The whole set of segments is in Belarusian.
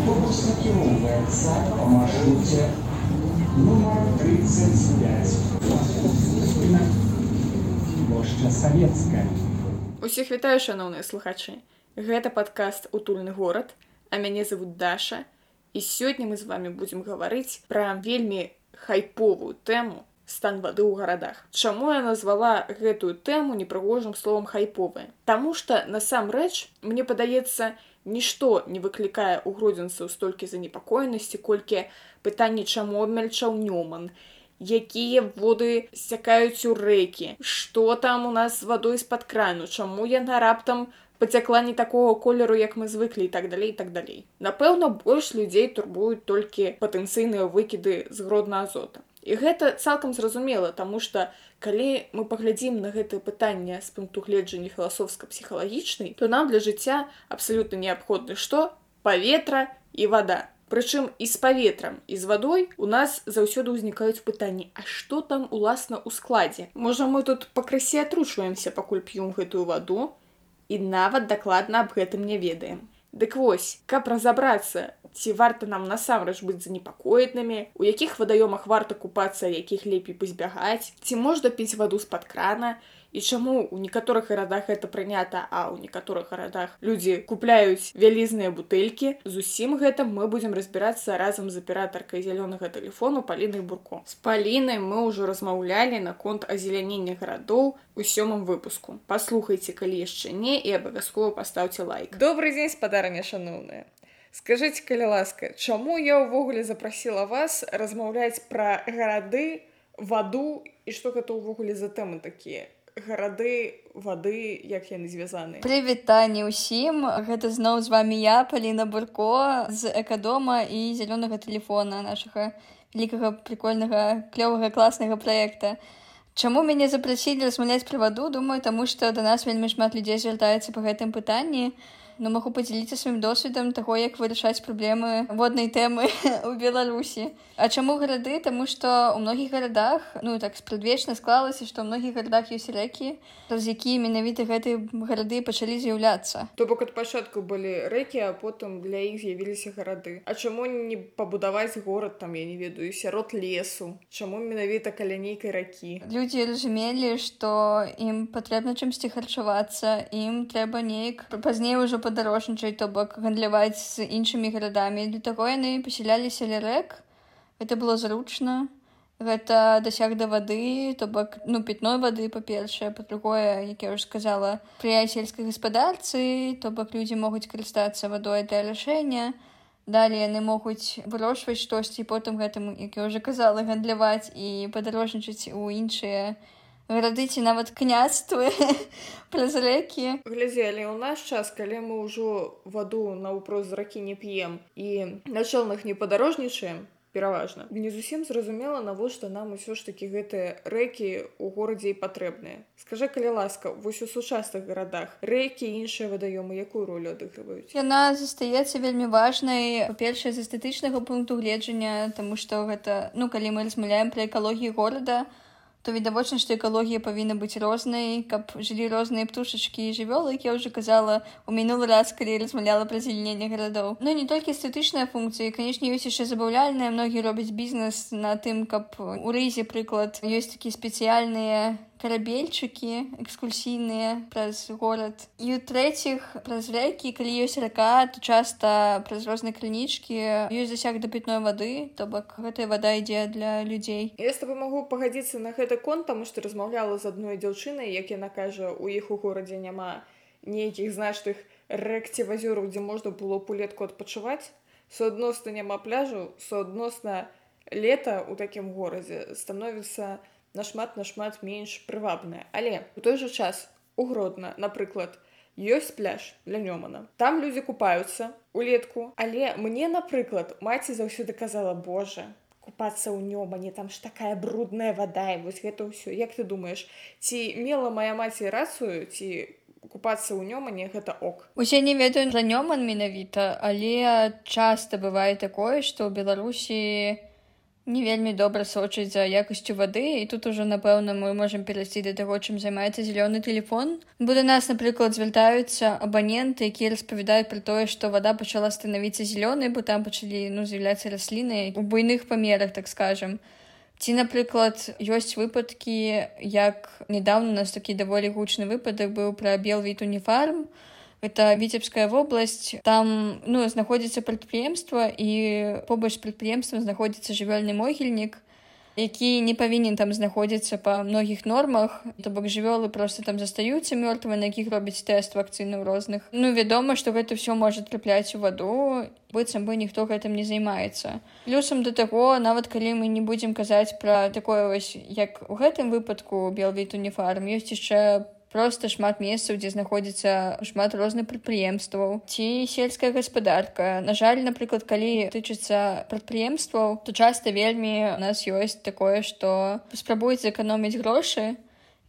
Автобус накіроўваецца па маршруце нумар 35. Плошча савецкая. Усіх вітаю шаноўныя слухачы. Гэта падкаст утульны горад, а мяне зовут Даша. І сёння мы з вами будзем гаварыць пра вельмі хайповую тэму стан вады ў гарадах. Чаму я назвала гэтую тэму непрыгожым словам хайповая? Таму што насамрэч мне падаецца, нішто не выклікае ў гродзенцаў столькі занепакоенасці, колькі пытанне чаму абмяльчаў нёман, якія воды сцякаюць у рэкі, што там у нас з вадой з-пад крану, чаму яна раптам пацякла не такого колеру, як мы звыклі і так далей так далей. Напэўна, больш людзей турбуюць толькі патэнцыйныя выкіды з гродна азота. І гэта цалкам зразумела, таму што калі мы паглядзім на гэтае пытанне з пункту гледжання філасофска-псіхалагічнай, то нам для жыцця абсалютна неабходны што паветра і вода. Прычым і з паветрам і з вадой у нас заўсёды ўзнікаюць пытанні, А што там уласна ў складзе? Можа мы тут пакрысе атручваемся, пакуль п'ём гэтую ваду і нават дакладна аб гэтым не ведаем. Дык вось, каб разабрацца, ці варта нам насамрэч быць занепакоенымі, у якіх вадаёмах варта купацца, якіх лепей пазбягаць, ці можна піць ваду з-пад крана, і чаму у некаторых гарадах это прынята, а ў некаторых гарадах людзі купляюць вялізныя бутэлькі. З усім гэтым мы будзем разбірацца разам з аператаркай зялёнага тэлефону палінай бурко. З палінай мы ўжо размаўлялі наконт азелянення гарадоў у сёмым выпуску. Паслухайце, калі яшчэ не і абавязкова пастаўце лайк. Добрый дзень спадарня шаноўная. Скажыце, калі ласка, чаму я ўвогуле запрасіла вас размаўляць пра гарады, ваду і што гэта ўвогуле за тэмы такія? Гарады вады як яны звязаны. Прывітанне ўсім. Гэта зноў з вами я паліна бурко з экадома і зялёнага телефона нашага вялікага прикольнага клёвага класнага проекта Чаму мяне запрасілі размаўляць пра ваду думаю таму што да нас вельмі шмат людзей звяртаецца па гэтым пытанні но магу подзяліцца сваім досведам таго як вырашаць праблемы воднай тэмы у беларусі а чаму гарады таму што у многіх гарадах ну так спрадвечна склалася што ў многіх гарадах ёсць рэкі праз якія менавіта гэтыя гарады пачалі з'яўляцца. То бок ад пачатку былі рэкі а потым для іх з'явіліся гарады. А чаму не пабудаваць горад там я не ведаю сярод лесу? Чаму менавіта каля нейкай ракі? Людзі разумелі што ім патрэбна чымсьці харчавацца ім трэба неяк пазней ужо па падарожнічаць то бок гандляваць з іншымі гарадамі. Для таго яны пасяляліся ля рэк это было зручна. Гэта дасяг да вады то бок ну пітной вады па-першае. Па-другое як я ўжо сказала пры сельскай гаспадарцы то бок людзі могуць карыстацца вадой для рашэння. Далей яны могуць вырошваць штосьці потым гэтым як я уже казала гандляваць і падарожнічаць у іншыя гарады ці нават княствы праз рэкі глядзелі ў наш час калі мы ўжо ваду наўпрост з ракі не п'ем і на чэлнах не падарожнічаем пераважна. Не зусім зразумела навошта нам усё ж такі гэтыя рэкі у горадзе і патрэбныя. Скажа калі ласка вось у сучасных гарадах рэкі іншыя вадаёмы якую ролю адыгрываюць? Яна застаецца вельмі важнай па-першае з эстэтычнага пункту гледжання тому што гэта ну калі мы размаўляем пра экалогію горада то то відавочна што экалогія павінна быць рознай каб жылі розныя птушачкі і жывёлы як я уже казала у мінулы раз калі размаўляла пра зеленне гарадоў. Ну не толькі эстэтычныя функцыі канешне ёсць яшчэ забаўляльныя многія робяць бізнес на тым каб у рызе прыклад ёсць такі спецыяльныя карабельчыкі экскурсійныя праз горад і у-трэціх праз рэкі калі ёсць рака то часта праз розныя крынічкі ёсць засяг да пітной вады то бок гэтая вада ідзе для людзей я з тобой магу пагадзіцца на гэты кон таму што размаўляла з адной дзяўчынай як яна кажа у іх у горадзе няма нейкіх значных рэк ці вазёраў дзе можна было пулетку адпачываць суадносна няма пляжу суадносна лета ў такім горадзе становіцца на нашмат нашмат менш прывабная але у той жа час угродна напрыклад ёсць пляж для нёмана там людзі купаюцца улетку. Але мне напрыклад маці заўсёды казала Боже купацца ў нёмане там ж такая брудная вада і вось гэта ўсё як ты думаеш ці мела моя маці рацыю ці купацца ў нёмане гэта ок? Усе не ведаюць за нёман менавіта але часта бывае такое што ў беларусі не вельмі добра сочыць за якасцю вады і тут ужо напэўна мы можемм перайсці да таго чым займаецца зялёны телефон бо да нас напрыклад звяртаюцца абаненты якія распавядаюць пра тое што вода пачала станавіцца зялёнай бо там пачалі ну з'яўляцца расліны у буйных памерах так скажем ці напрыклад ёсць выпадкі як недавно у нас такі даволі гучны выпадак быў пра белвід уніфарм. у это віцебская вобласць там ну знаходзіцца прадпрыемства і побач прадпрыемствам знаходзіцца жывёльны могільнік які не павінен там знаходзіцца па многіх нормах. То бок жывёлы просто там застаюцца мёртвы на якіх робіць тэст вакцыны ў розных. Ну вядома што гэта ўсё можа трапляць у ваду быццам бы ніхто гэтым не займаецца. Плюсам да таго нават калі мы не будзем казаць пра такое вось як у гэтым выпадку белвіту не фарм ёсць яшчэ просто шмат месцаў дзе знаходзіцца шмат розных прадпрыемстваў. Ці сельская гаспадарка? На жаль напрыклад калі тычыцца прадпрыемстваў то часта вельмі у нас ёсць такое што спрабуюць зэканоміць грошы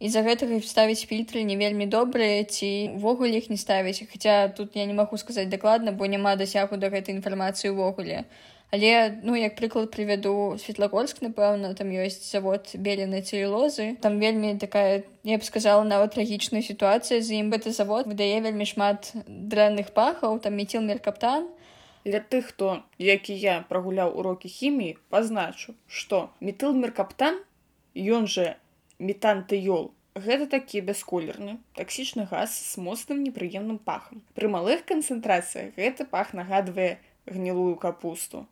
з-за гэтага ставіць фільтры не вельмі добрыя ці ўвогуле іх не ставіць. Хаця тут я не магу сказаць дакладна бо няма дасягу да гэтай інфармацыі ўвогуле Але ну як прыклад прывяду светлагорск напэўна там ёсць завод белены целлюлозы там вельмі такая я б сказала нават трагічная сітуацыя з ім. Гэты завод выдае вельмі шмат дрэнных пахаў там метил меркаптан. Для тых хто як і я прагуляў урокі хіміі пазначу што метыл меркаптан ён жа метантыёл. Гэта такі бясколерны таксічны газ з моцным непрыемным пахам. Пры малых канцэнтрацыях гэты пах нагадвае гнілую капусту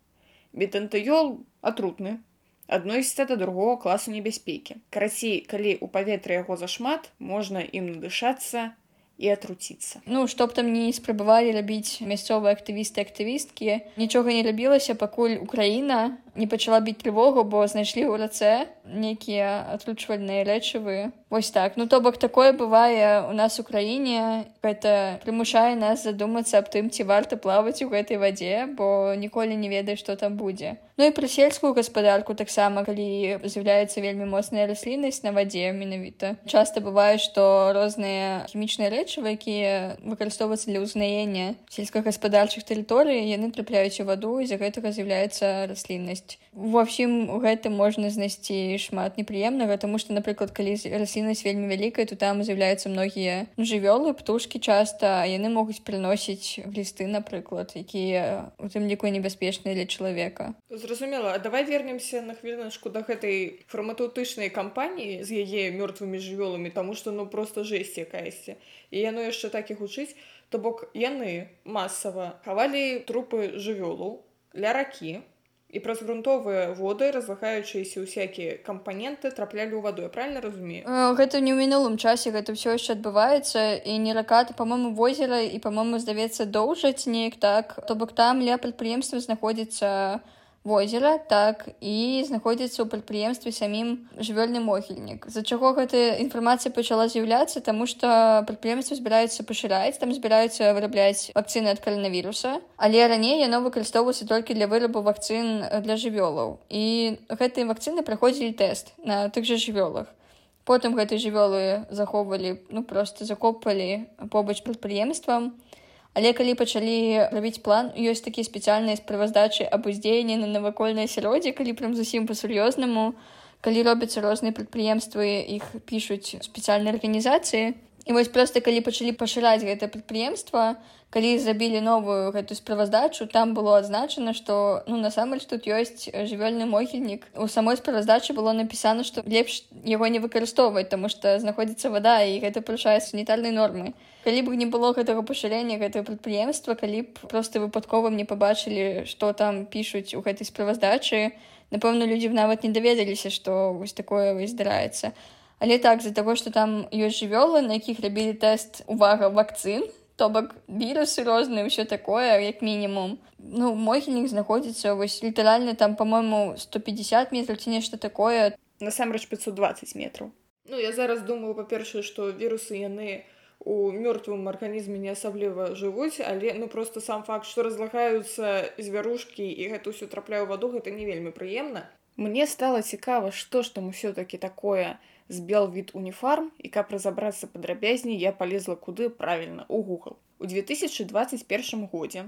Бетантыёл атрутны, адносіцца да другого класу небяспекі. Карацей, калі ў паветры яго зашмат, можна ім надышацца і атруціцца. Ну што б там не спрабавалі рабіць мясцовыя актывісты актывісткі, нічога не рабілася, пакуль Украіна не пачала біць трывогу, бо знайшлі ў рацэ нейкія атручвальныя рэчывы. Вось так. Ну то бок такое бывае у нас у краіне гэта прымушае нас задумацца аб тым ці варта плаваць у гэтай вадзе бо ніколі не ведае што там будзе. Ну і пра сельскую гаспадарку таксама калі з'яўляецца вельмі моцная расліннасць на вадзе менавіта. Часта бывае што розныя хімічныя рэчывы якія выкарыстоўваюцца для ўзнаення сельскагаспадарчых тэрыторый яны трапляюць у ваду і за гэтага з'яўляецца расліннасць ва ўсім гэтым можна знайсці шмат непрыемнага тому што напрыклад калі раслі расліннасць вельмі вялікая то там з'яўляюцца многія ну, жывёлы птушкі часта яны могуць прыносіць глісты напрыклад якія у тым ліку небяспечныя для чалавека зразумела давай вернемся на хвіліначку да гэтай фарматаўтычнай кампаніі з яе мёртвымі жывёламі таму што ну просто жесць якаясьці і яно яшчэ так і гучыць то бок яны масава хавалі трупы жывёлу ля ракі і праз грунтовыя воды разлагаючыся ўсякія кампаненты траплялі ў ваду я правильно разумею? Гэта не ў мінулым часе гэта ўсё яшчэ адбываецца і не ракаты па-моему возера і па-моему здаецца доўжаць неяк так то бок там ля прадпрыемства знаходзіцца у возера так і знаходзіцца ў прадпрыемстве самім жывёльны могільнік. З-за чаго гэтая інфармацыя пачала з'яўляцца? Таму што прадпрыемства збіраюцца пашыраць там збіраюцца вырабляць вакцыны ад каранавіруса але раней яно выкарыстоўваецца толькі для вырабу вакцын для жывёлаў. І гэтыя вакцыны праходзілі тэст на тых жа жывёлах. Потым гэтай жывёлы захоўвалі ну просто закопалі побач прадпрыемствам. і Але калі пачалі рабіць план, ёсць такія спецыяльныя справаздачы аб уздзеянні на навакольнае асяроддзе, калі прям зусім па-сур'ёзнаму, калі робяцца розныя прадпрыемствы, іх пішуць спецыяльныя арганізацыі. І вось проста калі пачалі пашыраць гэта прадпрыемства, калі забілі новую гэтую справаздачу там было адзначана што ну насамрэч тут ёсць жывёльны могільнік у самой справаздачы было напісана што лепш яго не выкарыстоўваць таму што знаходзіцца вада і гэта парушае санітарнай нормы. Калі б не было гэтага пашырення гэтага прадпрыемства калі б просто выпадкова мне пабачылі што там пішуць у гэтай справаздачы напэўна людзі б нават не даведаліся што вось такое вось здараецца але так з-за таго што там ёсць жывёлы на якіх рабілі тэст увага вакцын то бок вірусы розныя ўсё такое як мінімум ну могільнік знаходзіцца вось літаральна там по-моему 150 метров ці нешта такое. Насамрэч 520 метров. Ну я зараз думаю па-першае што вірусы яны у мёртвым арганізме не асабліва жывуць але ну просто сам факт што разлагаюцца звярушкі і гэта ўсё трапляю ваду гэта не вельмі прыемна мне стало цікава што ж там усё-таки такое збел від уніфарм і каб разабрацца падрабязней я полезла куды правільна у google. У 2021 годзе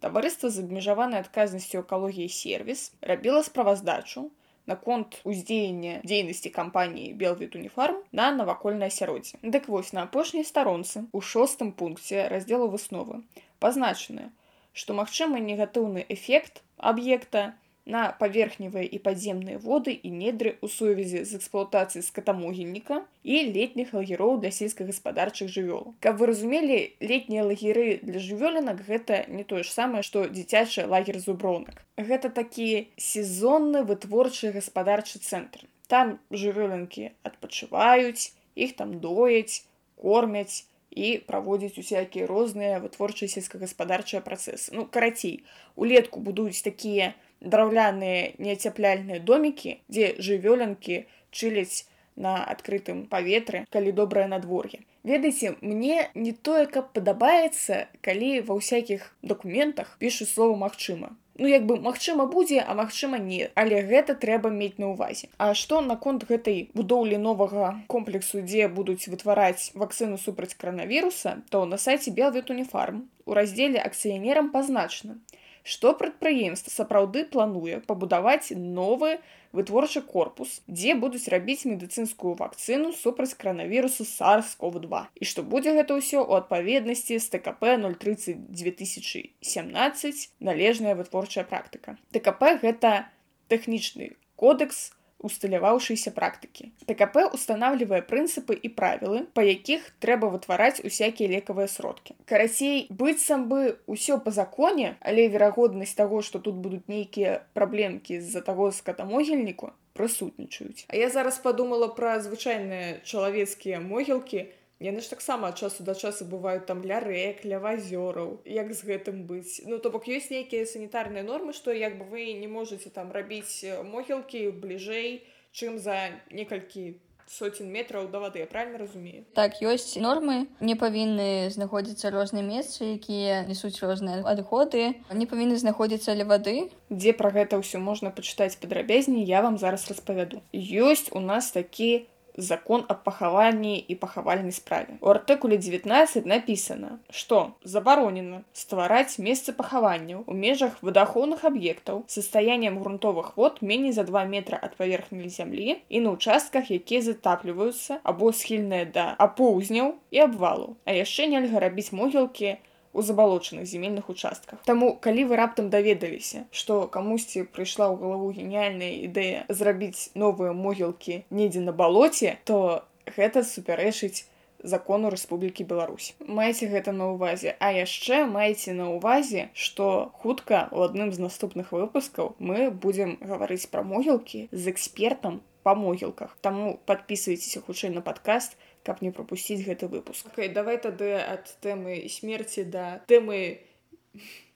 таварыства з абмежаванай адказнасцю экалогіі сервіс рабіла справаздачу наконт уздзеяння дзейнасці кампаніі белвід уніфарм на навакольнае асяроддзе дык вось на апошняй старонцы у шостым пункце раздзелу высновы пазначаны што магчымы негатыўны эфект аб'екта на паверхневыя і падземныя воды і недры ў сувязі з эксплуатацыяй скатамогільніка і летніх лагероў для сельскагаспадарчых жывёл. Каб вы разумелі, летнія лагеры для жывёлінак гэта не тое ж самае, што дзіцячы лагер зуброўнак. Гэта такі сезонны вытворчы гаспадарчы цэнтр. Там жывёлінкі адпачываюць, іх там дояць, кормяць, і праводзіць усякія розныя вытворчыя сельскагаспадарчыя працэсы. Ну карацей, улетку будуюць такія драўляныя неацяпляльныя домікі, дзе жывёлянкі чыляць на адкрытым паветры, калі добрае надвор'е. Ведаеце, мне не тое, каб падабаецца, калі ва ўсякіх дакументах пішу слова магчыма. Ну як бы магчыма будзе, а магчыма не, але гэта трэба мець на ўвазе. А што наконт гэтай будоўлі новага комплексу, дзе будуць вытвараць вакцыну супраць каранавіруса, то на сайце Белвет Уніфарм у раздзеле акцыянерам пазначана, што прадпрыемства сапраўды плануе пабудаваць новы вытворчы корпус, дзе будуць рабіць медыцынскую вакцыну супраць каранавірусу SARS-CoV-2 і што будзе гэта ўсё ў адпаведнасці з ТКП 030 2017 належная вытворчая практыка. ТКП гэта тэхнічны кодекс, усталяваўшыйся практыкі. ТКП устанавлівае прынцыпы і правілы, па якіх трэба вытвараць усякія лекавыя сродкі. Карацей, быццам бы ўсё па законе, але верагоднасць таго, што тут будуць нейкія праблемкі з-за таго скатамогільніку прысутнічаюць. А я зараз падумала пра звычайныя чалавецкія могілкі, Яны ж таксама ад часу да часу бываюць там ля рэк, ля вазёраў, як з гэтым быць. Ну то бок ёсць нейкія санітарныя нормы, што як бы вы не можаце там рабіць могілкі бліжэй, чым за некалькі соцень метраў да вады я правильно разумею? Так ёсць нормы. Не павінны знаходзіцца розныя месцы якія несуць розныя адходы не павінны знаходзіцца ля вады. Дзе пра гэта ўсё можна пачытаць падрабязней я вам зараз распавяду. Ёсць у нас такі закон о пахаванні і пахавальнай справе. У артыкуле 19 напісана, што забаронена ствараць месцы пахаванняў у межах вадахоўных аб'ектаў састаяннем грунтовых вод меней за два метра ад паверхні зямлі і на участках, якія затапліваюцца або схільныя да апоўзняў і абвалу. А яшчэ нельга рабіць могілкі, у забалочаных земельных участках. Таму калі вы раптам даведаліся, што камусьці прыйшла ў галаву геніяльная ідэя зрабіць новыя могілкі недзе на балоце, то гэта супярэчыць закону Рэспублікі Беларусь. Маеце гэта на ўвазе, а яшчэ маеце на ўвазе, што хутка у адным з наступных выпускаў мы будзем гаварыць пра могілкі з экспертам па могілках. Таму подписывайтеся хутчэй на падкаст, каб не пропусціць гэты выпуск. Okay, давай тады ад тэмы смерці да тэмы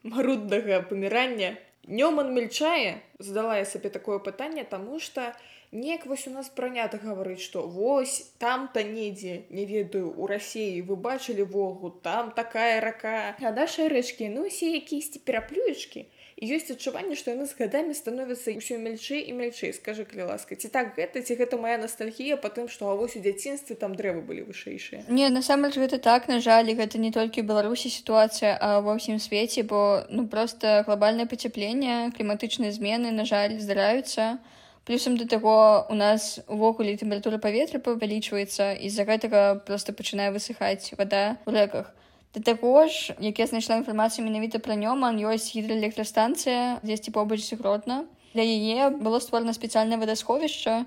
маруднага памірання. Нёман мельчае задала я сабе такое пытанне таму што неяк вось у нас прынята гаварыць што вось там-то недзе не ведаю у рассіі вы бачылі вогу там такая рака. А нашай рэчкі ну усе якісьці пераплюечкі ёсць адчуванне што яны з гадамі становяцца ўсё мельчэй і мельчэй скажы калі ласка ці так гэта ці гэта моя ностальгія по тым што авось у дзяцінстве там дрэвы былі вышэйшыя не насамрэч гэта так на жаль гэта не толькі беларусі сітуацыя а ва ўсім свеце бо ну просто глобальнае пацяпленне кліматычныя змены на жаль здараюцца плюсам да таго у нас увогуле тэмпература паветра павялічваецца і-за гэтага просто пачынае высыхаць вода у рэках Да таго ж, як я знайшла інфармацыю менавіта пра нёман, ёсць гідраэлектрастанцыя дзесьці побач сігротна. Для яе было створана спецыяльнае вадасховішча,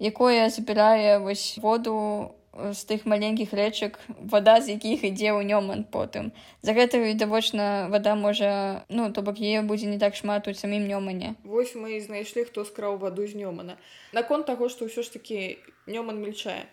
якое забірае вось воду з тых маленькіх рэчак, вада з якіх ідзе ў нёман потым. За гэта відавочна вада можа ну то бок яе будзе не так шмат у самім нёмане. Вось мы і знайшлі, хто скраў ваду з нёмана. Наконт таго, што ўсё ж такі нёман мельчае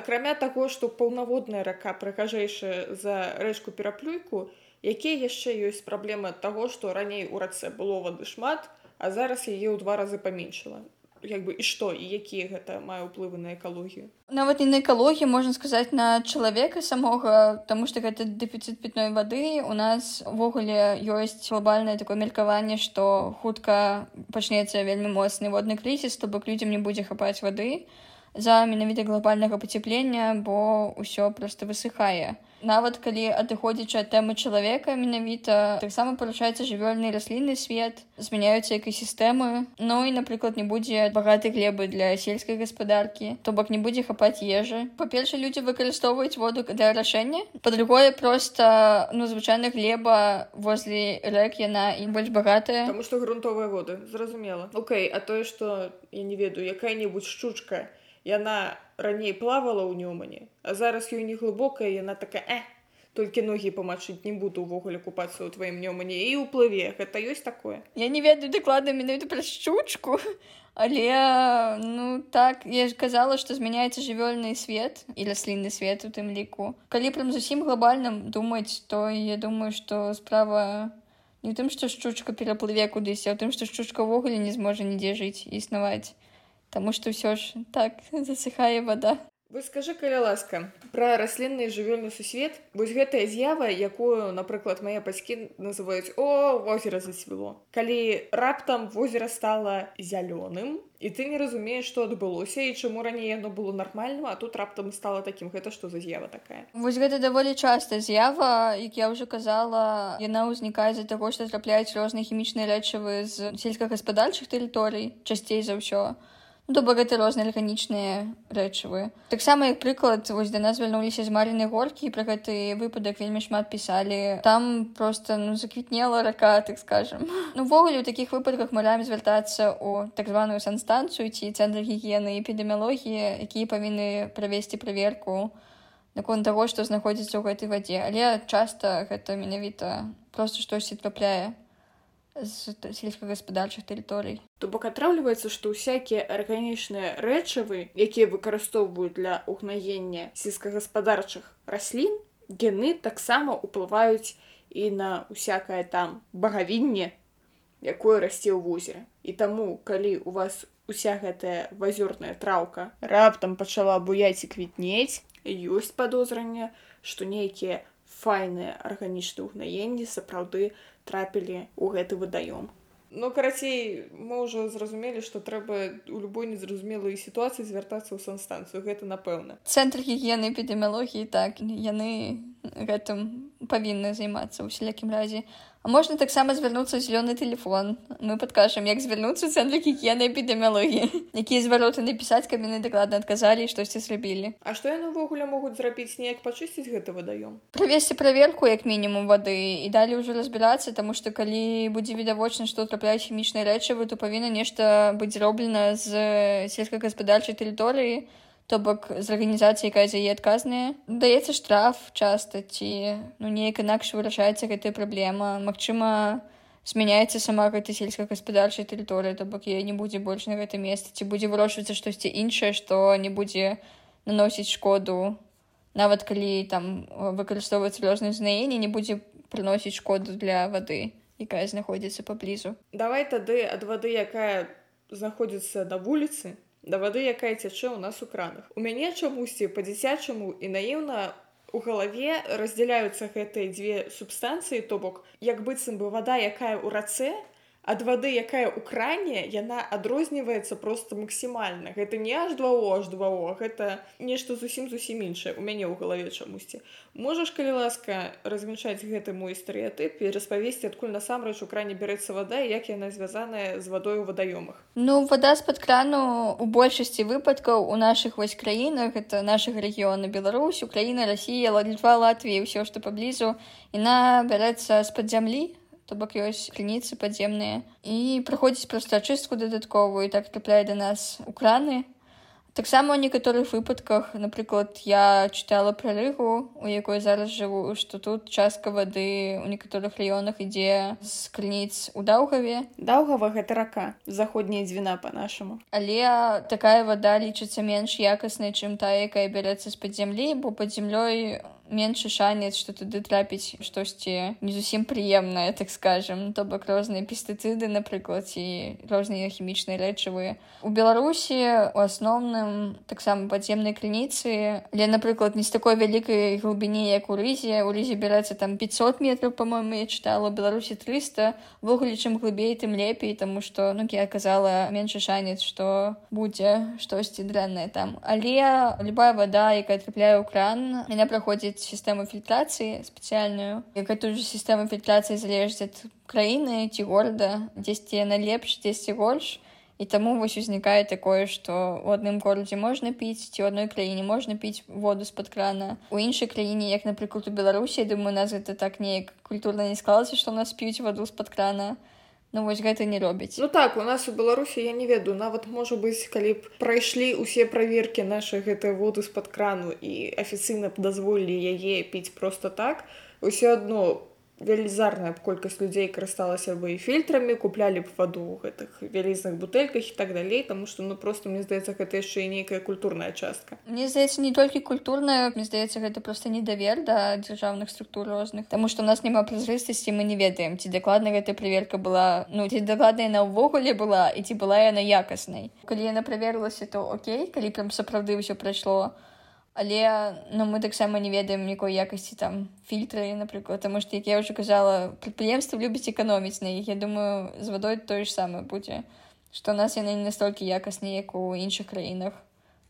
акрамя таго што паўнаводная рака прыгажэйшая за рэчку пераплюйку якія яшчэ ёсць праблема таго што раней у рацэ было вады шмат а зараз яе ў два разы паменшыла як бы і што і якія гэта мае ўплывы на экалогію? Нават не на экалогію можна сказаць на чалавека самога таму што гэта дэфіцыт пітной вады. У нас увогуле ёсць глобальнае такое меркаванне што хутка пачнецца вельмі моцны водны крызіс то бок людзям не будзе хапаць вады за менавіта глобальнага пацяплення бо ўсё просто высыхае. Нават калі адыходзячы ад тэмы чалавека менавіта таксама парушаецца жывёльны раслінны свет змяняюцца экасістэмы. Ну і напрыклад не будзе багатай глебы для сельскай гаспадаркі то бок не будзе хапаць ежы. Па-перша людзі выкарыстоўваюць воду для рашэння па-другое просто ну звычайна глеба возле рэк яна і больш багатая. Таму што грунтовыя воды зразумела. Окей а тое што я не ведаю якая-небудзь шчучка яна раней плавала ў нёмане а зараз ёй не глыбокая яна такая э толькі ногі памачыць не буду увогуле купацца ў тваім нёмане і ўплыве гэта ёсць такое Я не ведаю дакладна менавіта пра шчучку але ну так я ж казала што змяняецца жывёльны свет і раслінны свет у тым ліку. Калі прям зусім глобальным думаць то я думаю што справа не тым што шчучка пераплыве кудысь а ў тым што шчучка ўвогуле не зможа нідзе жыць існаваць Таму што ўсё ж так засыхае вода. Вы скажы каля ласка пра раслінны жывёльны сусвет вось гэтая з'ява якую напрыклад мае бацькі называюць о возера зацвіло калі раптам возера стала зялёным і ты не разумееш што адбылося і чаму раней яно было нармальным а тут раптам стала такім гэта што за з'ява такая? Вось гэта даволі часта з'ява як я ўжо казала яна ўзнікае з-за таго што трапляюць розныя хімічныя рэчывы з сельскагаспадарчых тэрыторый часцей за ўсё бок гэта розныя арганічныя рэчывы. Таксама як прыклад вось да нас вярнуліся з марыны горкі пра гэты выпадак вельмі шмат пісалі. Там просто ну заквітнела рака так скажем увогуле ну, у такіх выпадках раем звяртацца у так званую санстанцыю ці цэнтр гігіены эпідэміялогіі якія павінны правесці праверку наконт таго што знаходзіцца ў гэтай вадзе. Але часта гэта менавіта просто штосьці трапляе з сельскагаспадарчых тэрыторый. То бок атрымліваецца, што ўсякія арганічныя рэчывы, якія выкарыстоўваюць для угнаення сельскагаспадарчых раслін, гены таксама ўплываюць і на усякае там багавінне, якое расце ў возеры. І таму, калі у вас уся гэтая вазёрная траўка раптам пачала буяць і квітнець, ёсць падозранне, што нейкія файныя арганічныя ўгнаенні сапраўды трапілі ў гэты выдаём. Ну карацей мы ўжо зразумелі, што трэба у любой незразумелай сітуацыі звяртацца ў санстанцыю гэта напэўна. Цэнтр гігіены эпідэміялогіі так яны гэтым павінны займацца ў сялякім разе. А можна таксама звярнуцца зялёны телефон. Мы падкажам, як звярнуцца цэнтр гігіены эпідэміялогіі, якія звароты напісаць, каб яны дакладна адказалі, штосьці зрабілі. А што яны ўвогуле могуць зрабіць неяк пачысціць гэты вадаём? Правесці праверку як мінімум вады і далі ўжо разбірацца, таму што калі будзе відавочна, што трапляюць хімічныя рэчывы, то павінна нешта быць зроблена з сельскагаспадарчай тэрыторыі, то бок з арганізацыі якая за яе адказная. Даецца штраф часта ці ну неяк інакш вырашаецца гэтая праблема. Магчыма змяняецца сама гэта сельскагаспадарчая тэрыторыя то бок я не будзе больш на гэта месца ці будзе вырошвацца штосьці іншае што не будзе наносіць шкоду. Нават калі там выкарыстоўваецца розныя знаенні не будзе прыносіць шкоду для вады якая знаходзіцца паблізу. Давай тады ад вады якая знаходзіцца на вуліцы да вады якая цячэ ў нас у кранах. У мяне чамусьці па-дзіцячаму і наіўна у галаве раздзяляюцца гэтыя дзве субстанцыі то бок як быццам бы вада якая ў рацэ ад вады якая ў кране яна адрозніваецца просто максімальна. Гэта не аж два аж два гэта нешта зусім зусім іншае. У мяне ў галаве чамусьці. Можаш калі ласка размяшаць гэты мой стэеатып і распавесці адкуль насамрэч у кране бярэцца вада як яна звязаная з вадой у вадаёмах? Ну вода з-пад крану у большасці выпадкаў у наших вось краінах это нашага рэгіёна Беларусь Украіна Росія Латва Латвія ўсё што паблізу яна бярэцца з-пад зямлі то бок ёсць крыніцы падземныя і праходзіць проста ачыстку дадатковую і так трапляе да нас у краны таксама ў некаторых выпадках. Напрыклад я чытала пра рыгу у якой зараз жыву што тут частка вады ў некаторых раёнах ідзе з крыніц у даўгаве даўгава гэта рака заходняя дзвіна по-нашаму але такая вада лічыцца менш якаснай чым тая якая бярэцца з-пад зямлі бо пад зямлёй у меншы шанец што туды трапіць штосьці не зусім прыемнае так скажем. То бок розныя пестыцыды напрыклад ці розныя хімічныя рэчывы у беларусі у асноўным таксама падземнай крыніцы але напрыклад не з такой вялікай глыбіні як у рызе у рызе бярэцца там 500 метров по-моему я чытала беларусі 300 ввогуле чым глыбей тым лепей таму што ну я казала меншы шанец што будзе штосьці дрэннае там. Але любая вода якая трапляе ў кран меня праходзіць робяць сістэму фільтрацыі спецыяльную гэтую ж сістэму фільтрацыі залежыць ад краіны ці горада дзесьці яна лепш дзесьці горш і таму вось узнікае такое што у адным горадзе можна піць ці ў адной краіне можна піць воду з-пад крана. У іншай краіне як напрыклад у беларусі думаю нас гэта так неяк культурна не склалася што нас п'юць ваду з-пад крана ну вось гэта не робіць. Ну так у нас у беларусі я не ведаю нават можа быць калі б прайшлі ўсе праверкі наша гэтыя воду з-пад крану і афіцыйна б дазволілі яе піць просто так усё адно велізарная колькасць людзей карысталася бы фільтрамі куплялі б ваду ў гэтых вялізных бутэльках і так далей таму што ну просто мне здаецца гэта яшчэ і нейкая культурная частка. Мне здаецца не толькі культурная мне здаецца гэта просто недавер да дзяржаўных структур розных Таму што у нас няма празрыстасці мы не ведаем. Ці дакладна гэтая праверка была ну ці дакладна яна ўвогуле была і ці была яна якаснай калі яна праверылася то Окей калі прям сапраўды ўсё прайшло але ну мы таксама не ведаем якой якасці там фільтры напрыклад таму што як я ўжо казала прадпрыемства любіць эканоміць на іх. Я думаю з вадой тое ж самае будзе што нас яны не настолькі якасныя як у іншых краінах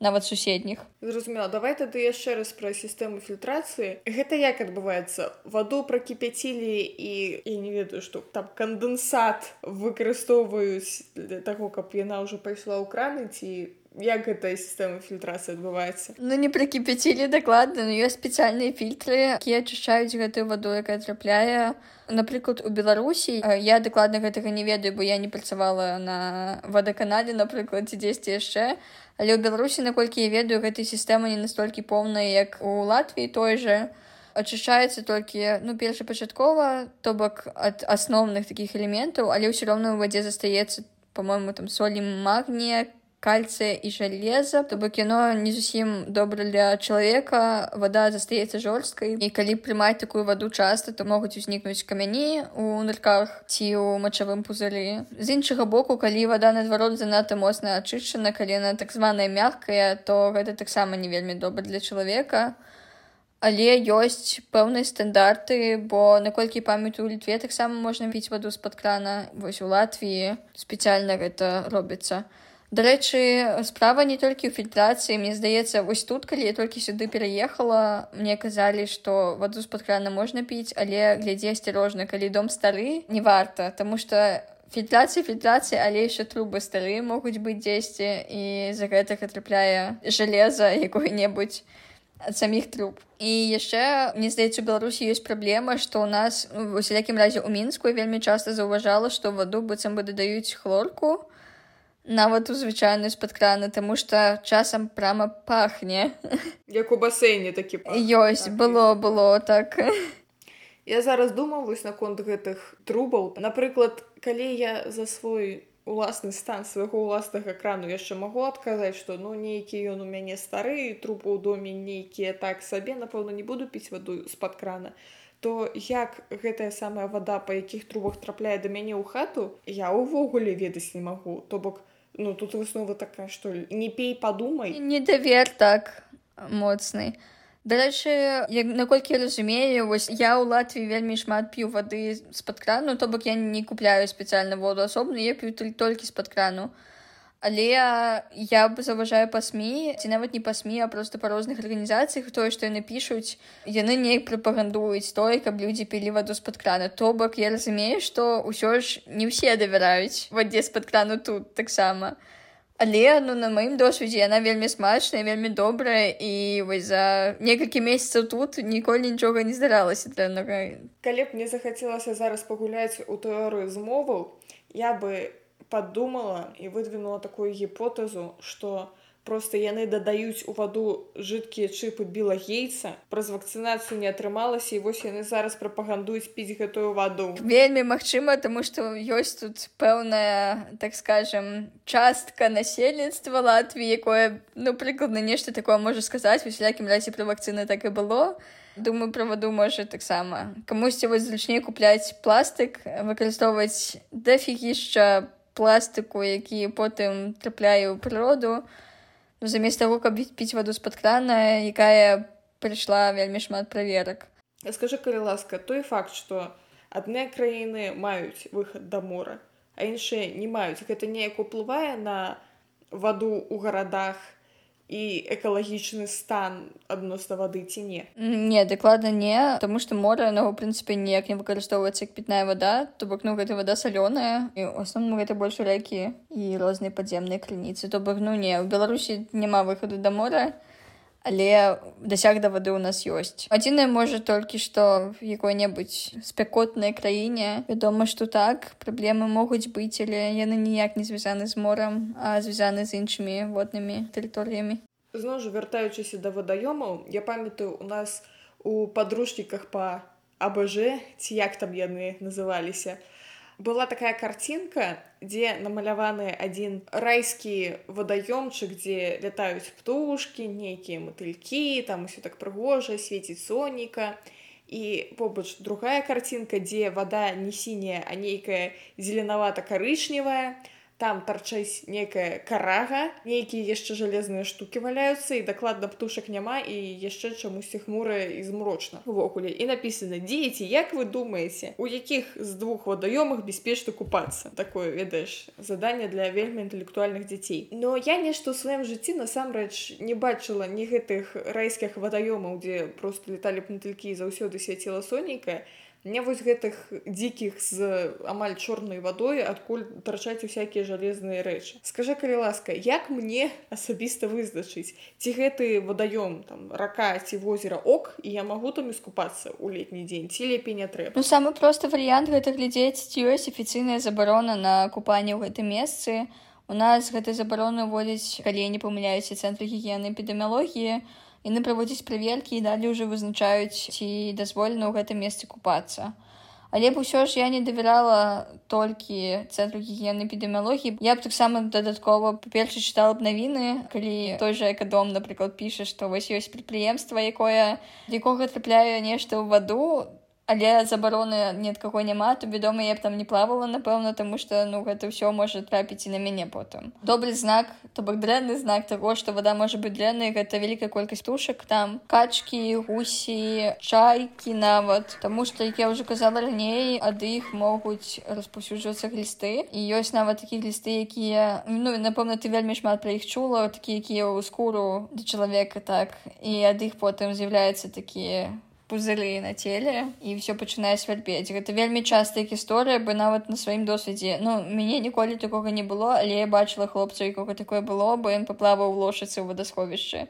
нават суседніх. Зразумела давай тады яшчэ раз пра сістэму фільтрацыі. Гэта як адбываецца? Ваду пракіпяцілі і я не ведаю што там кандэнсат выкарыстоўваюць для таго каб яна ўжо пайшла ў краны ці як гэтая сістэма фільтрацыі адбываецца Ну не прыкіпяцілі дакладна но ёсць спецыяльныя фільтры якія ачышчаюць гэтую ваду якая трапляе напрыклад у беларусі я дакладна гэтага не ведаю бо я не працавала на вадаканале напрыклад ці дзесьці яшчэ але ў беларусі наколькі я ведаю гэтай сістэма не настолькі поўная як у латвіі той же. Ачышчаецца толькі ну першапачаткова то бок ад асноўных такіх элементаў але ўсё роўна ў вадзе застаецца по-моему там солі магнія кальцыя і жалеза то бок яно не зусім добра для чалавека вода застаецца жорсткай і калі прымаць такую ваду часта то могуць узнікнуць камяні у нырках ці ў мачавым пузыры з іншага боку калі вода наадварот занадта моцна ачышчана калі яна так званая мягкая то гэта таксама не вельмі добра для чалавека але ёсць пэўныя стандарты бо наколькі памятаю у літве таксама можна піць ваду з-пад крана. Вось у латвіі спецыяльна гэта робіцца Дарэчы, справа не толькі ў фільтрацыі, мне здаецца, вось тут, калі я толькі сюды пераехала, мне казалі, што ваду з-пад крана можна піць, але глядзі асцярожна, калі дом стары, не варта, Таму што фільтрацыя фільтрацыі, але яшчэ трубы стары могуць быць дзесьці і з-за гэтага трапляе жалеза якое-небудзь ад саміх труб. І яшчэ мне здаецца, у Беларусі ёсць праблема, што ў нас ну, у сялякім разе ў мінску вельмі часта заўважала, што ваду быццам бы дадаюць хлорку, нават у звычайную з-пад крана таму што часам прама пахне як у басейне такі ёсць было было так. Я зараз думаў вось наконт гэтых трубаў. Напрыклад калі я за свой уласны стан свайго ўласнага крану яшчэ магу адказаць што ну нейкі ён у мяне стары трубы ў доме нейкія так сабе напэўна не буду піць ваду з-пад крана то як гэтая самая вада па якіх трубах трапляе да мяне ў хату я ўвогуле ведаць не магу. То бок ну тут выснова такая што не пей падумай недавер так моцны дарэчы наколькі разумею вось я ў латвіі вельмі шмат п'ю вады з-пад крану то бок я не купляю спецыяльна воду асобна я п'ю толькі з-пад крану але я б заважаю па сМ ці нават не па сМ а просто па розных арганізацыях тое што яны пішуць яны неяк прапагандуюць той каб людзі пілі ваду з-пад крана. То бок я разумею што ўсё ж не ўсе давяраюць вадзе з-пад крану тут таксама. Але ну на маім досведзе яна вельмі смачная вельмі добрая і вось за некалькі месяцаў тут ніколі нічога не здаралася дрэннага калі б мне захацелася зараз пагуляць у тэорыю змоваў я бы падумала і выдвинула такую гіпотэзу што просто яны дадаюць у ваду жидкія чыпы біла гейца праз вакцынацыю не атрымалася і вось яны зараз прапагандуюць піць гэтую ваду вельмі магчыма тому что ёсць тут пэўная так скажем частка насельніцтва латвіі якое ну прыкладна нешта такое можа сказаць у сялякім разе пра вакцыны так і было. Думаю пра ваду можа таксама камусьці вось зручней купляць пластык выкарыстоўваць дафігішча пластыку які потым трапляе ў прыроду ну, замест таго каб піць ваду з-пад крана якая прыйшла вельмі шмат праверак скажи калі ласка той факт што адныя краіны маюць выхад да мора а іншыя не маюць гэта неяк уплывае на ваду ў гарадах і экалагічны стан адносна вады ці не Не дакладна не тому что море ну, в прынцыпе ніяк не выкарыстоўваецца як пітная вода. То бок ну гэта вода салёная і у асноўным гэта больш рэкі і розныя падземныя крыніцы то бок ну не у беларусі няма выхаду да мора але дасяг да вады ў нас ёсць. Адзінае можа толькі што в якой-небудзь спякотнай краіне вядома што так праблемы могуць быць але яны ніяк не звязаны з морам а звязаны з іншымі воднымі тэрыторыямі. Зноў жа вяртаючыся да вадаёмаў я памятаю у нас у падручніках па абж ці як там яны называліся была такая карцінка дзе намаляваны адзін райскі вадаёмчык дзе лятаюць птушки нейкія матылькі там усё так прыгожа свеціць соніка і побач другая карцінка дзе вада не сіняя а нейкая зеленавата карычневая там тарчаць некая карага нейкія яшчэ жалезныя штукі валяюцца і дакладна птушак няма і яшчэ чамусьці хмурая і змрочна увогуле і напісана дзеці як вы думаеце у якіх з двух вадаёмах бяспечна купацца такое ведаеш задание для вельмі інтэлектуальных дзяцей но я нешта ў сваім жыцці насамрэч не бачыла ні гэтых райскіх вадаёмаў дзе просто леталі пнатылькі заўсёды свяціла сонейкая мне вось гэтых дзікіх з амаль чорнай вадой адкуль тарчаць усякія жалезныя рэчы скажи калі ласка як мне асабіста вызначыць ці гэты вадаём там рака ці возера ок і я магу там іскупацца ў летні дзень ці лепей не трэба ну самы просты варыянт гэта глядзець ці ёсць афіцыйная забарона на купанне ў гэтым месцы у нас гэтай забароны водзяць калі не памыляюся цэнтры гігіены эпідэміялогіі яны праводзяць праверкі і далей уже вызначаюць ці дазволена ў гэтым месцы купацца. Але б усё ж я не давярала толькі цэнтру гігіены эпідэміялогіі. Я б таксама дадаткова па-перша чытала б навіны калі той жа экадом напрыклад піша што вось ёсць прадпрыемства якое якога трапляе нешта ў ваду але забароны ні ад каго няма то вядома я б там не плавала напэўна таму што ну гэта ўсё можа трапіць і на мяне потым. Добры знак то бок дрэнны знак таго што вода можа быць дрэннай гэта вялікая колькасць тушак там качкі гусі чайкі нават. Таму што як я ўжо казала раней ад іх могуць распаўсюджвацца глісты. І ёсць нават такія глісты якія ну напэўна ты вельмі шмат пра іх чула такія якія ў скуру да чалавека так. І ад іх потым з'яўляюцца такія пузыры на целе і все пачынае свярбець гэта вельмі частая гісторыя бы нават на сваім досведзе ну мяне ніколі такога не было але я бачыла хлопца якога такое было бо ён паплаваў лошацы ў вадасховішчы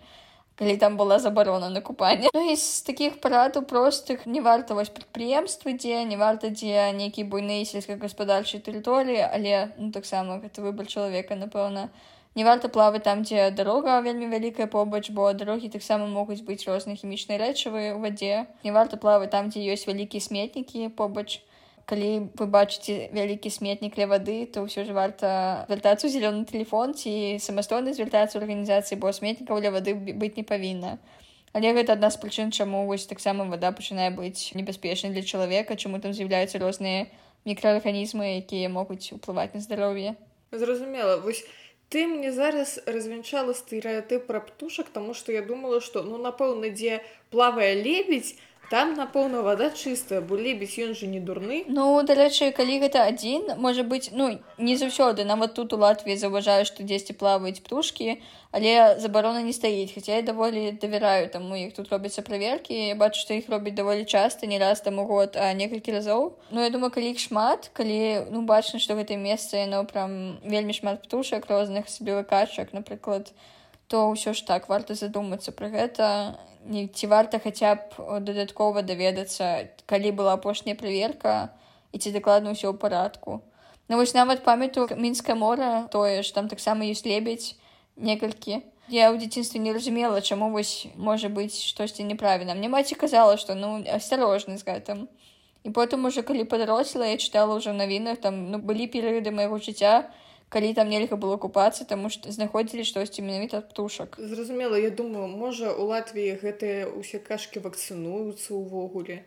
калі там была забарона на купанне ну, з таких парадаў простых не варта вось прадпрыемствы дзе не варта дзе нейкі буйныя сельскагаспадарчай тэрыторыі але ну таксама гэта выбар чалавека напэўна не варта плаваць там дзе дарога вельмі вялікая побач бо дарогі таксама могуць быць розныя хімічныя рэчывы ў вадзе. Не варта плаваць там дзе ёсць вялікія сметнікі побач. Калі вы бачыце вялікі сметнік ля вады то ўсё ж варта вяртацца зялёны телефон ці самастойна звяртацца арганізацыі бо сметнікаў ля вады быць не павінна. Але гэта адна з прычын чаму вось таксама вода пачынае быць небяспечнай для чалавека чаму там з'яўляюцца розныя мікраарганізмы якія могуць уплываць на здароўе. Зразумела вось ты мне зараз развянчала стэеатып пра птушак таму што я думала што ну напэўна дзе плавае лебедь там напэўна вода чыстая бо лебедь ён же не дурны ну дарэчы калі гэта адзін можа быць ну не заўсёды нават тут у латвіі заўважаю што дзесьці плаваюць птушкі але забарона не стаіць хаця я даволі давяраю таму іх тут робяцца праверкі я бачу што іх робяць даволі часта не раз там у год а некалькі разоў ну я думаю калі іх шмат калі ну бачна што гэтае месца яно прям вельмі шмат птушак розных сабе выкачак напрыклад то ўсё ж так варта задумацца пра гэта не ці варта хаця б дадаткова даведацца калі была апошняя праверка і ці дакладна ўсё ў парадку Ну вось нават памятаю мінскае мора тое ж там таксама ёсць лебедь некалькі я ў дзяцінстве не разумела чаму вось можа быць штосьці неправільна мне маці казала што ну асцярожны з гэтым і потым уже калі падаросла я чытала ўжо навінах там ну былі перыяды майго жыцця калі там нельга было купацца таму што знаходзілі штосьці менавіта птушак. Зразумела я думаю можа у латвіі гэтыя ўсе кашкі вакцынуюцца ўвогуле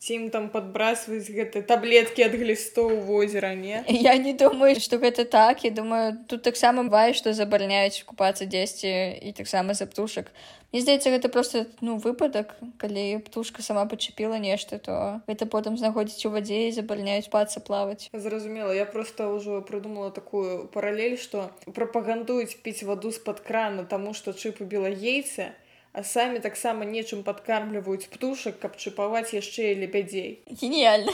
ці ім там падбрасваюць гэты таблеткі ад глістоў возера не? Я не думаю што гэта так. Я думаю тут таксама бывае што забараняюць купацца дзесьці і таксама за птушак Мне здаецца гэта просто ну выпадак калі птушка сама пачапіла нешта то гэта потым знаходзіць у вадзе і забараняюць пацца плаваць зразумела я просто ўжо прыдумала такую паралель што прапагандуюць піць ваду з-пад крана таму што чып убіла ейца а самі таксама нечым падкармліваюць птушак, каб чыпаваць яшчэ і лебядзей. Геніяльна.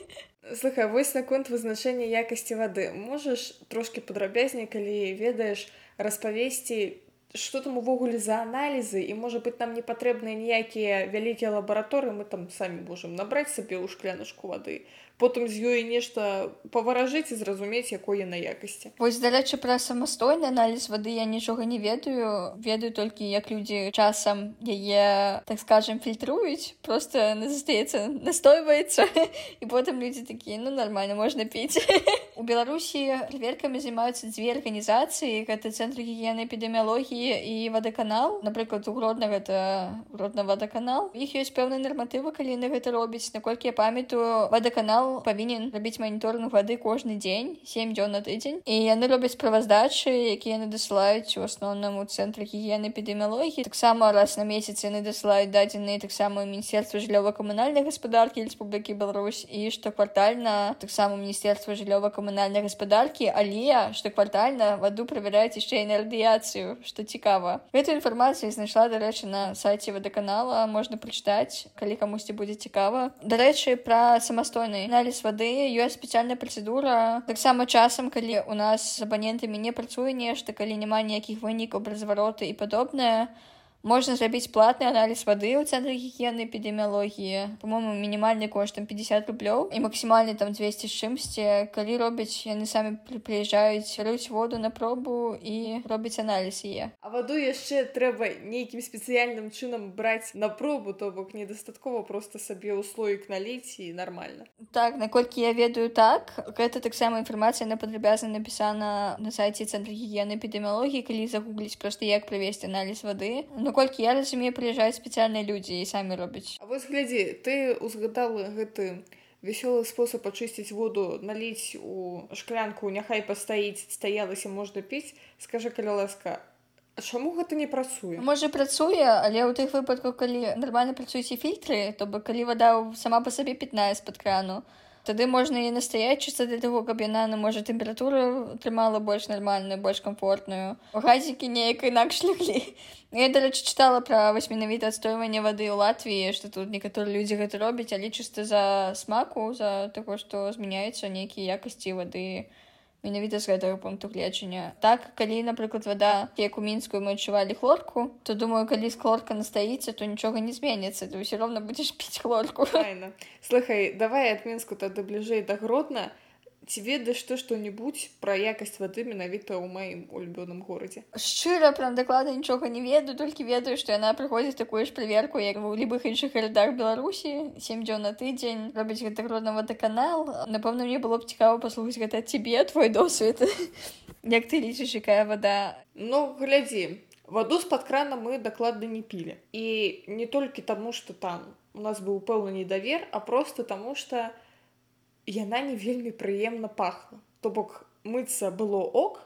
Слухай, вось наконт вызначэння якасці вады. Можаш трошкі падрабязней, калі ведаеш распавесці, што там увогуле за аналізы і можа быць нам не патрэбныя ніякія вялікія лабараторыі, мы там самі можам набраць сабе ў шклянушку вады потым з ёй нешта паваражыць і зразумець якой яна якасці вось дарэчы пра самастойны аналіз вады я нічога не ведаю. Ведаю толькі як людзі часам яе так скажем фільтруюць просто застаецца настойваецца і потым людзі такія ну нормально можна піць у беларусі проверкамі займаюцца дзве арганізацыі. Гэта цэнтр гігіены эпідэміялогіі і вадаканал. Напрыклад угродна гэта родна вадаканал. Іх ёсць пэўныя нарматывы калі на гэта робіць наколькі я памятаю вадаканал канал павінен рабіць маніторинг вады кожны дзень 7 дзён на тыдзень і яны робяць справаздачы якія яны дасылаюць у асноўным у цэнтры гігіены эпідэміялогіі таксама раз на месяц яны дасылаюць дадзеныя таксама міністерства жыллёва-камунальнай гаспадаркі Республікі Беларусь і штоквартальна таксама міністерства жыллёва-камунальнай гаспадаркі але штоквартальна ваду правяраюць яшчэ і на радыяцыю што цікава гэту інфармацыю знайшла дарэчы на сайце вадаканала можна прачытаць калі камусьці будзе цікава дарэчы пра самастойны аналіз вады ёсць спецыяльная працэдура таксама часам калі у нас з абанентамі не працуе нешта калі няма ніякіх вынікаў пра звароты і падобнае можна зрабіць платны аналіз вады ў цэнтры гігіены эпідэміялогіі по-моему мінімальны кошт там 50 рублёў і максімальны там 200 з чымсьці калі робяць яны самі прыязджаюць рыць воду на пробу і робіць аналіз яе а ваду яшчэ трэба нейкім спецыяльным чынам браць на пробу то бок недастаткова просто сабе ў слоік наліць і нормально. Так наколькі я ведаю так. Гэта таксама інфармацыя на падрабязна напісана на сайце цэнтры гігіены эпідэміялогіі калі загугліць просто як правесці аналіз вады ну наколькі я разумею прыязджаюць спецыяльныя людзі і самі робяць А вось глядзі ты узгадала гэты вясёлы спосаб ачысціць воду наліць у шклянку няхай пастаіць стаялася можна піць скажа каля ласка чаму гэта не працуе можа працуе але ў тых выпадках калі нармальна працуюць і фільтры то бы калі вада сама па сабе пітная з-пад крану тады можна і настаять чыста для таго каб яна на можа тэмпературу трымала больш нармальную больш комфортную газікі неяк інакш ляглі я дарэчы чытала пра васьмінавіта адстойванне вады ў латвіі што тут некаторыя людзі гэта робяць але чыста за смаку за таго што змяняюцца нейкія якасці вады менавіта з гэтага пункту гледжання так калі напрыклад вада як у мінскую мы адчувалі хлорку то думаю калі з хлорка настаіцца то нічога не зменіцца ты ўсё роўна будзеш піць хлорку. Слухай давай ад мінску тады бліжэй да гродна ці ведаеш ты што-небудзь пра якасць вады менавіта ў маім улюбёным горадзе. Шчыра прям даклада нічога не ведаю толькі ведаю што яна прыходзіць такую ж праверку як у любых іншых гарадах беларусі. Сем дзён на тыдзень робіць гэта родна вадаканал напэўна мне было б цікава паслухаць гэта цябе твой досвед. Як ты лічыш якая вода ну глядзі ваду з-пад крана мы дакладна не пілі. І не толькі таму што там у нас быў пэўны недавер а просто таму што у яна не вельмі прыемна пахла. То бок мыцца было ок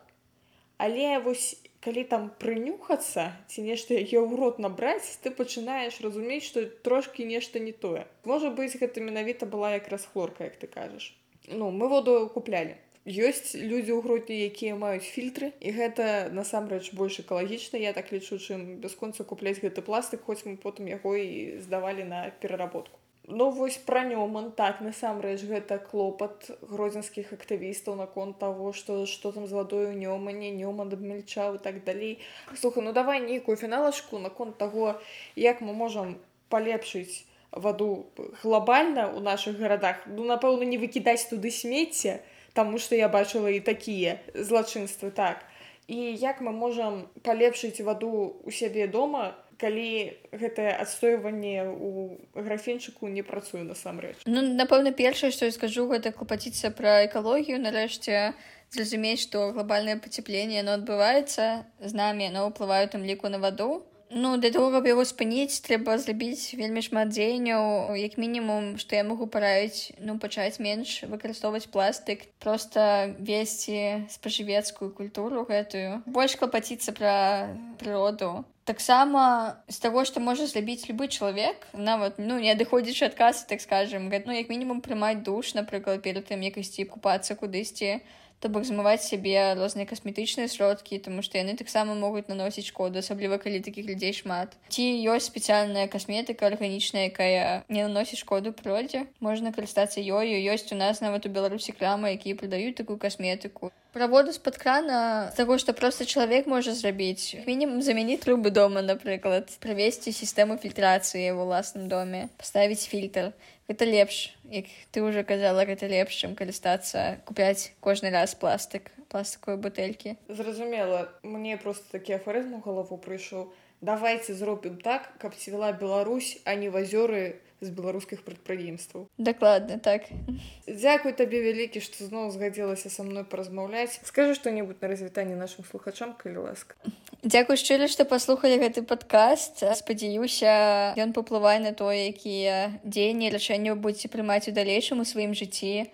але вось калі там прынюхацца ці нешта яе ў рот набраць ты пачынаеш разумець што трошкі нешта не тое. Можа быць гэта менавіта была якраз хлорка як ты кажаш. Ну мы воду куплялі. Ёсць людзі ў грудні якія маюць фільтры і гэта насамрэч больш экалагічна я так лічу чым бясконца купляць гэты пластык хоць мы потым яго і здавалі на пераработку Ну вось пра нёман так насамрэч гэта клопат гродзенскіх актывістаў наконт таго што што там з вадою нёмане нёман абмельчаў і так далей. Слуха ну давай нейкую фіналачку наконт таго як мы можам палепшыць ваду глобальна ў нашых гарадах. Ну напэўна не выкідаць туды смецце таму што я бачыла і такія злачынствы так. І як мы можам палепшыць ваду у сябе дома калі гэтае адстойванне у графенчыку не працуе насамрэч. Ну напэўна першае што я скажу гэта клапаціцца пра экалогію. Нарэшце зразумець што глобальнае пацяпленне оно адбываецца з намі но ўплываю там ліку на ваду Ну для того каб яго спыніць трэба зрабіць вельмі шмат дзеянняў як мінімум што я магу параіць ну пачаць менш выкарыстоўваць пластык просто весці спажывецкую культуру гэтую больш клапаціцца пра прыроду. Таксама з таго што можа зрабіць любы чалавек нават ну не адыходзячы адказ так скажем ну як мінімум прымаць душ напрыклад перад тым як ісці купацца кудысьці то бок змываць сябе розныя касметычныя сродкі тому што яны таксама могуць наносіць шкоду асабліва калі такіх людзей шмат. Ці ёсць спецыяльная касметыка арганічная якая не наносіць шкоду прыродзе можна карыстацца ёю ёсць у нас нават у беларусі крамы якія прадаюць такую касметыку праводу з-пад крана таго што проста чалавек можа зрабіць мінімум замяніць трубы дома напрыклад правесці сістэму фільтрацыі ў уласным доме паставіць фільтр гэта лепш. Як ты уже казала гэта лепш чым карыстацца купляць кожны раз пластык пластикавыя бутэлькі зразумела мне просто такі афарызм у галаву прыйшоў давайте зробім так каб цвіла Беларусь а не вазёры з беларускіх прадпрыемстваў дакладна так дзякуй табе вялікі што зноў згадзілася са мной паразмаўляць скажы што-небудзь на развітанне нашим слухачам калі ласка Дзякуй шчыра, што паслухалі гэты падкаст. спадзяюся, ён паўплывае на тое, якія дзеянні рашэнняў будзеце прымаць у далейшым у сваім жыцці.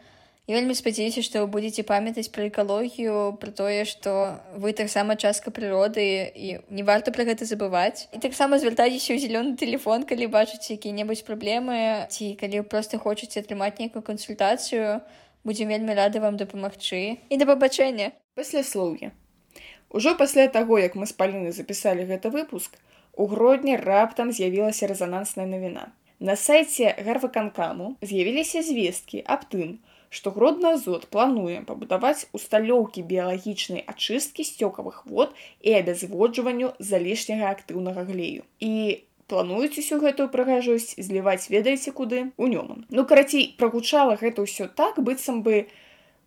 Я вельмі спадзяюся, што вы будзеце памятаць пра экалогію, пра тое, што вы таксама частка прыроды і не варта пра гэта забываць. І таксама звяртайцеся ў зялёны телефон, калі бачыце якія-небудзь праблемы ці калі вы проста хочаце атрымаць нейкую кансультацыю, будзем вельмі рады вам дапамагчы і да пабачэння. Пасля слоўя. Ужо пасля таго, як мы з паліны запісалі гэты выпуск, у грудні раптам з'явілася рэзанансная навіна. На сайце гарваканкаму з'явіліся звесткі аб тым, гродны азот плануе пабудаваць усталёўкі біялагічнай ачысткі сцёкавых вод і абязводжванню залішняга актыўнага глею. І плануюць усю гэтую прыгажосць зліваць ведаеце куды? У нёман. Ну карацей, прагучала гэта ўсё так, быццам бы,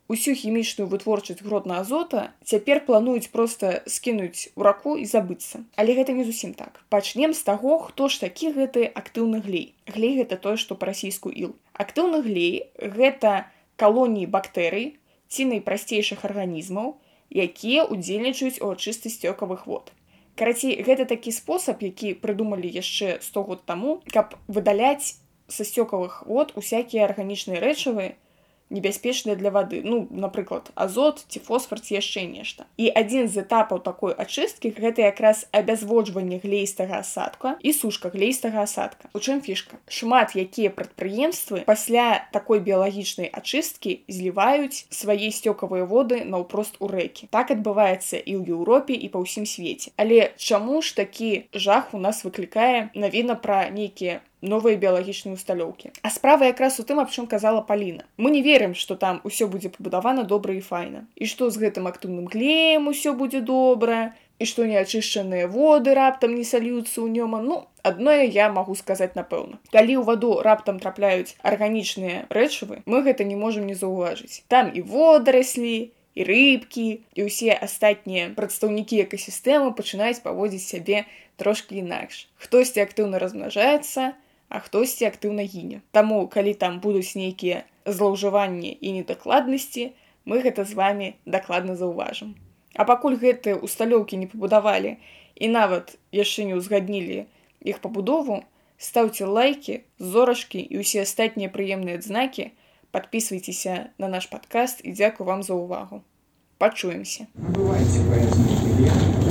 усю хімічную вытворчасць гродна азота цяпер плануюць проста скінуць у раку і забыцца. Але гэта не зусім так. Пачнем з таго хто ж такі гэты актыўны глей. Глей гэта тое што па-расійску іл. Актыўны глей гэта калоніі бактэрый ці найпрасцейшых арганізмаў якія ўдзельнічаюць у чысты сцёкавых вод. Карацей гэта такі спосаб які прыдумалі яшчэ 100 год таму каб выдаляць са сцёкавых вод усякія арганічныя рэчывы небяспечныя для вады ну напрыклад азот ці фосфор ці яшчэ нешта. І адзін з этапаў такой ачысткі гэта якраз абязводжванне глейстага асадка і сушка глейстага асадка. У чым фішка? Шмат якія прадпрыемствы пасля такой біялагічнай ачысткі зліваюць свае сцёкавыя воды наўпрост у рэкі. Так адбываецца і ў Еўропе і па ўсім свеце. Але чаму ж такі жах у нас выклікае навіна пра нейкія новыя біялагічныя усталёўкі. А справа якраз у тым, аб чым казала Паліна. Мы не верым, што там усё будзе пабудавана добра і файна. І што з гэтым актыўным клеем усё будзе добра, і што неачышчаныя воды раптам не сальюцца ў нёма. Ну, адное я магу сказаць напэўна. Калі ў ваду раптам трапляюць арганічныя рэчывы, мы гэта не можам не заўважыць. Там і водараслі, і рыбкі і ўсе астатнія прадстаўнікі экасістэмы пачынаюць паводзіць сябе трошкі інакш. Хтосьці актыўна размнажаецца, а хтосьці актыўна гіне. Таму калі там будуць нейкія злоўжыванні і недакладнасці, мы гэта з вами дакладна заўважым. А пакуль гэтыя усталёўкі не пабудавалі і нават яшчэ не ўзгаднілі іх пабудову, стаўце лайки, зорашкі і ўсе астатнія прыемныя адзнакі, подписывайтеся на наш падкаст і дзякую вам за ўвагу. Пачуемся. Бывайце па